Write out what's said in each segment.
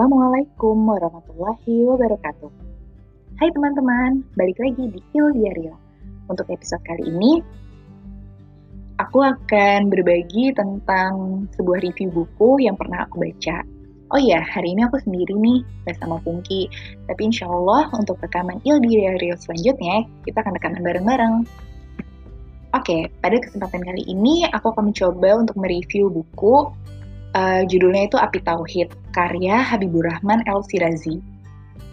Assalamualaikum warahmatullahi wabarakatuh. Hai teman-teman, balik lagi di Il Diario. Untuk episode kali ini, aku akan berbagi tentang sebuah review buku yang pernah aku baca. Oh iya, hari ini aku sendiri nih, bersama Pungki. Tapi insya Allah untuk rekaman Il Diario selanjutnya, kita akan rekaman bareng-bareng. Oke, pada kesempatan kali ini aku akan mencoba untuk mereview buku Uh, judulnya itu Api Tauhid, karya Habibur Rahman El Sirazi.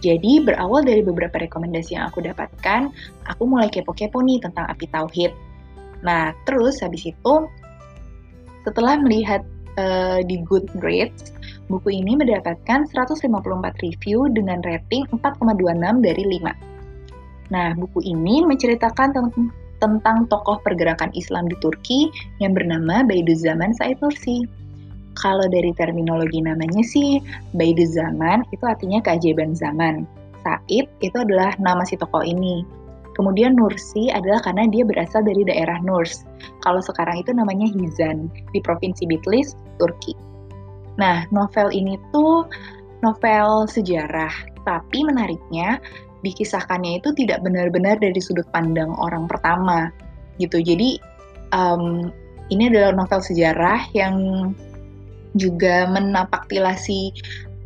Jadi berawal dari beberapa rekomendasi yang aku dapatkan, aku mulai kepo-kepo nih tentang Api Tauhid. Nah, terus habis itu, setelah melihat uh, di Goodreads, buku ini mendapatkan 154 review dengan rating 4,26 dari 5. Nah, buku ini menceritakan tentang tokoh pergerakan Islam di Turki yang bernama Baiduzaman Said Nursi. Kalau dari terminologi namanya sih, Baidu Zaman itu artinya keajaiban zaman. Said itu adalah nama si tokoh ini. Kemudian Nursi adalah karena dia berasal dari daerah Nurs. Kalau sekarang itu namanya Hizan, di Provinsi Bitlis, Turki. Nah, novel ini tuh novel sejarah, tapi menariknya dikisahkannya itu tidak benar-benar dari sudut pandang orang pertama gitu. Jadi um, ini adalah novel sejarah yang juga menapaktilasi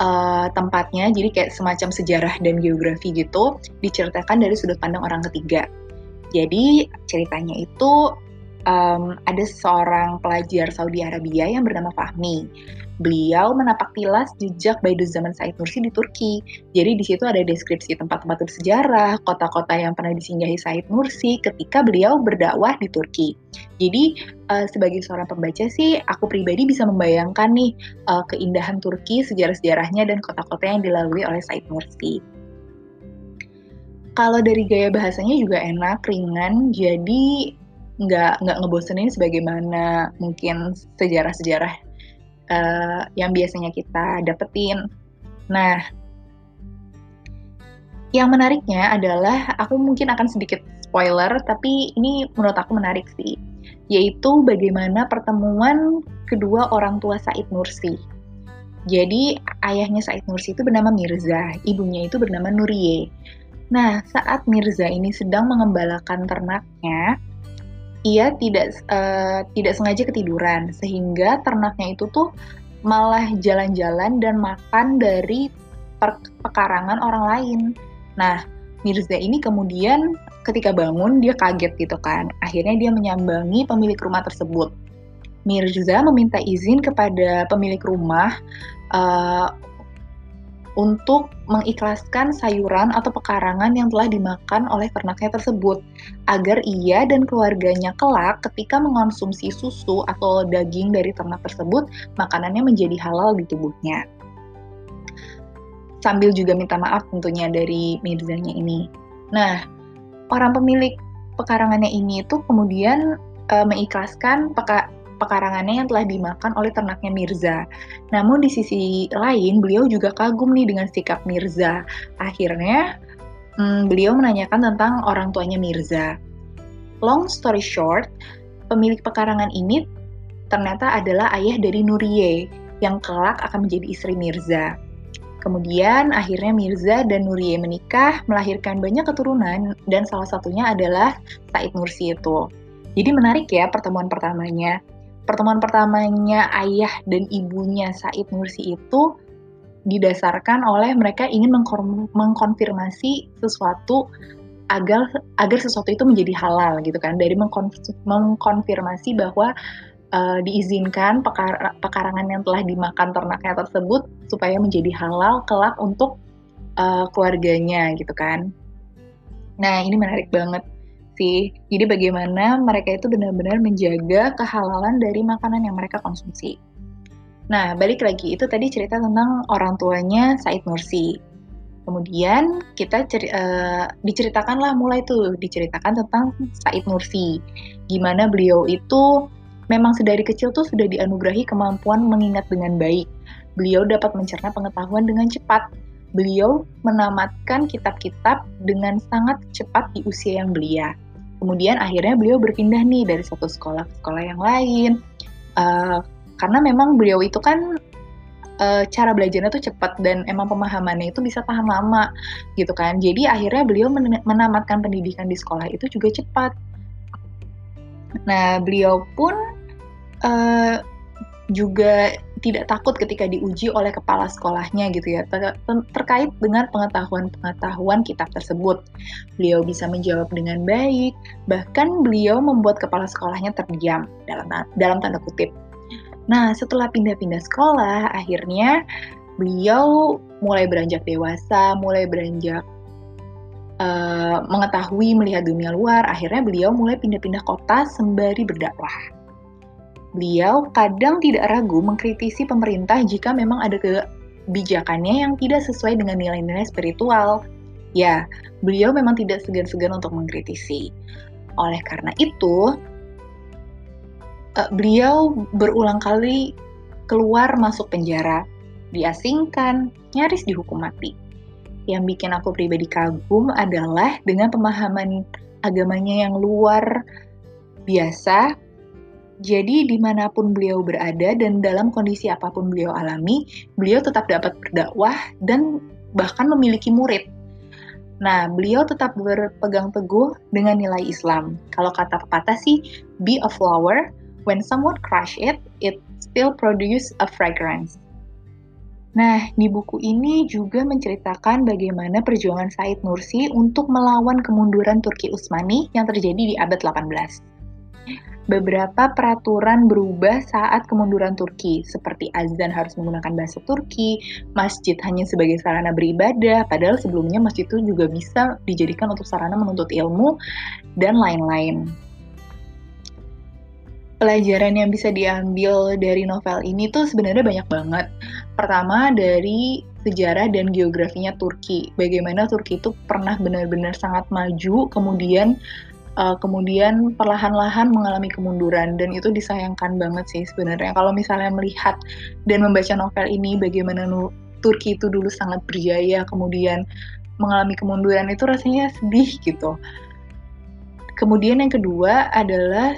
uh, tempatnya, jadi kayak semacam sejarah dan geografi gitu, diceritakan dari sudut pandang orang ketiga. Jadi ceritanya itu um, ada seorang pelajar Saudi Arabia yang bernama Fahmi. Beliau menapak tilas jejak Baidu zaman Said Nursi di Turki. Jadi di situ ada deskripsi tempat-tempat bersejarah, kota-kota yang pernah disinggahi Said Nursi ketika beliau berdakwah di Turki. Jadi uh, sebagai seorang pembaca sih, aku pribadi bisa membayangkan nih uh, keindahan Turki, sejarah-sejarahnya dan kota-kota yang dilalui oleh Said Nursi. Kalau dari gaya bahasanya juga enak, ringan, jadi nggak nggak ngebosenin sebagaimana mungkin sejarah-sejarah uh, yang biasanya kita dapetin. Nah, yang menariknya adalah aku mungkin akan sedikit spoiler, tapi ini menurut aku menarik sih, yaitu bagaimana pertemuan kedua orang tua Said Nursi. Jadi ayahnya Said Nursi itu bernama Mirza, ibunya itu bernama Nurie. Nah, saat Mirza ini sedang mengembalakan ternaknya, ia tidak uh, tidak sengaja ketiduran sehingga ternaknya itu tuh malah jalan-jalan dan makan dari pekarangan orang lain. Nah, Mirza ini kemudian ketika bangun dia kaget gitu kan. Akhirnya dia menyambangi pemilik rumah tersebut. Mirza meminta izin kepada pemilik rumah uh, untuk mengikhlaskan sayuran atau pekarangan yang telah dimakan oleh ternaknya tersebut agar ia dan keluarganya kelak ketika mengonsumsi susu atau daging dari ternak tersebut makanannya menjadi halal di tubuhnya. Sambil juga minta maaf tentunya dari Mirzanya ini. Nah, orang pemilik pekarangannya ini itu kemudian e, mengikhlaskan peka pekarangannya yang telah dimakan oleh ternaknya Mirza. Namun di sisi lain, beliau juga kagum nih dengan sikap Mirza. Akhirnya, hmm, beliau menanyakan tentang orang tuanya Mirza. Long story short, pemilik pekarangan ini ternyata adalah ayah dari Nurie yang kelak akan menjadi istri Mirza. Kemudian akhirnya Mirza dan Nurie menikah, melahirkan banyak keturunan, dan salah satunya adalah Said Nursi itu. Jadi menarik ya pertemuan pertamanya pertemuan pertamanya ayah dan ibunya Said Nursi itu didasarkan oleh mereka ingin mengkonfirmasi sesuatu agar agar sesuatu itu menjadi halal gitu kan dari mengkonfirmasi bahwa uh, diizinkan pekar pekarangan yang telah dimakan ternaknya tersebut supaya menjadi halal kelak untuk uh, keluarganya gitu kan. Nah, ini menarik banget sih. Jadi bagaimana mereka itu benar-benar menjaga kehalalan dari makanan yang mereka konsumsi. Nah, balik lagi, itu tadi cerita tentang orang tuanya Said Nursi. Kemudian kita ceri uh, diceritakanlah mulai tuh diceritakan tentang Said Nursi. Gimana beliau itu memang sedari kecil tuh sudah dianugerahi kemampuan mengingat dengan baik. Beliau dapat mencerna pengetahuan dengan cepat. Beliau menamatkan kitab-kitab dengan sangat cepat di usia yang belia. Kemudian akhirnya beliau berpindah nih dari satu sekolah ke sekolah yang lain. Uh, karena memang beliau itu kan uh, cara belajarnya tuh cepat dan emang pemahamannya itu bisa tahan lama gitu kan. Jadi akhirnya beliau men menamatkan pendidikan di sekolah itu juga cepat. Nah, beliau pun uh, juga tidak takut ketika diuji oleh kepala sekolahnya gitu ya ter terkait dengan pengetahuan-pengetahuan kitab tersebut. Beliau bisa menjawab dengan baik, bahkan beliau membuat kepala sekolahnya terdiam dalam dalam tanda kutip. Nah, setelah pindah-pindah sekolah, akhirnya beliau mulai beranjak dewasa, mulai beranjak uh, mengetahui melihat dunia luar. Akhirnya beliau mulai pindah-pindah kota sembari berdakwah. Beliau kadang tidak ragu mengkritisi pemerintah jika memang ada kebijakannya yang tidak sesuai dengan nilai-nilai spiritual. Ya, beliau memang tidak segan-segan untuk mengkritisi. Oleh karena itu, uh, beliau berulang kali keluar masuk penjara, diasingkan, nyaris dihukum mati. Yang bikin aku pribadi kagum adalah dengan pemahaman agamanya yang luar biasa jadi di mana pun beliau berada dan dalam kondisi apa pun beliau alami, beliau tetap dapat berdakwah dan bahkan memiliki murid. Nah, beliau tetap berpegang teguh dengan nilai Islam. Kalau kata pepatah sih, be a flower, when someone crush it, it still produce a fragrance. Nah, di buku ini juga menceritakan bagaimana perjuangan Said Nursi untuk melawan kemunduran Turki Utsmani yang terjadi di abad 18 beberapa peraturan berubah saat kemunduran Turki, seperti azan harus menggunakan bahasa Turki, masjid hanya sebagai sarana beribadah, padahal sebelumnya masjid itu juga bisa dijadikan untuk sarana menuntut ilmu, dan lain-lain. Pelajaran yang bisa diambil dari novel ini tuh sebenarnya banyak banget. Pertama dari sejarah dan geografinya Turki. Bagaimana Turki itu pernah benar-benar sangat maju, kemudian uh, kemudian perlahan-lahan mengalami kemunduran dan itu disayangkan banget sih sebenarnya kalau misalnya melihat dan membaca novel ini bagaimana Turki itu dulu sangat berjaya kemudian mengalami kemunduran itu rasanya sedih gitu. Kemudian yang kedua adalah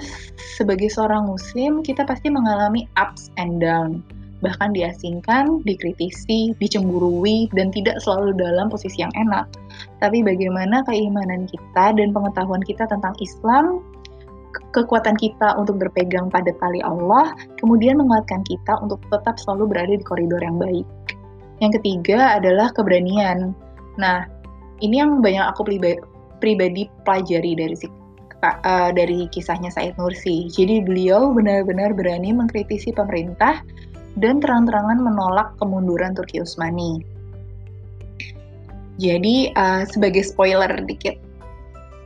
sebagai seorang muslim kita pasti mengalami ups and down bahkan diasingkan, dikritisi, dicemburui, dan tidak selalu dalam posisi yang enak. Tapi bagaimana keimanan kita dan pengetahuan kita tentang Islam, kekuatan kita untuk berpegang pada tali Allah, kemudian menguatkan kita untuk tetap selalu berada di koridor yang baik. Yang ketiga adalah keberanian. Nah, ini yang banyak aku pribadi pelajari dari si uh, dari kisahnya Said Nursi. Jadi beliau benar-benar berani mengkritisi pemerintah dan terang-terangan menolak kemunduran Turki Utsmani. Jadi uh, sebagai spoiler dikit,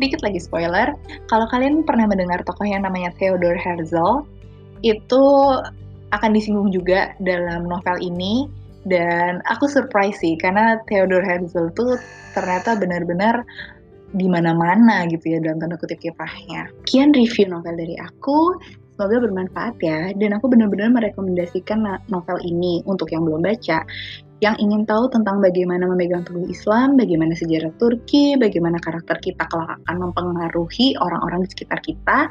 dikit lagi spoiler, kalau kalian pernah mendengar tokoh yang namanya Theodor Herzl, itu akan disinggung juga dalam novel ini dan aku surprise sih karena Theodor Herzl tuh ternyata benar-benar di mana-mana gitu ya dalam tanda kutip kiprahnya. Kian review novel dari aku. Semoga bermanfaat ya, dan aku benar-benar merekomendasikan novel ini untuk yang belum baca, yang ingin tahu tentang bagaimana memegang teguh Islam, bagaimana sejarah Turki, bagaimana karakter kita kelak akan mempengaruhi orang-orang di sekitar kita.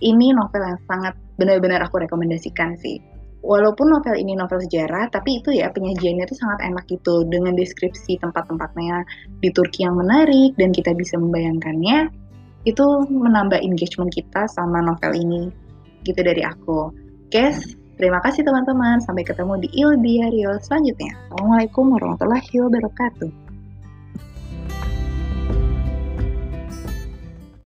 Ini novel yang sangat benar-benar aku rekomendasikan sih. Walaupun novel ini novel sejarah, tapi itu ya penyajiannya itu sangat enak gitu dengan deskripsi tempat-tempatnya di Turki yang menarik dan kita bisa membayangkannya itu menambah engagement kita sama novel ini gitu dari aku. Guys, terima kasih teman-teman. Sampai ketemu di Il Diario selanjutnya. Assalamualaikum warahmatullahi wabarakatuh.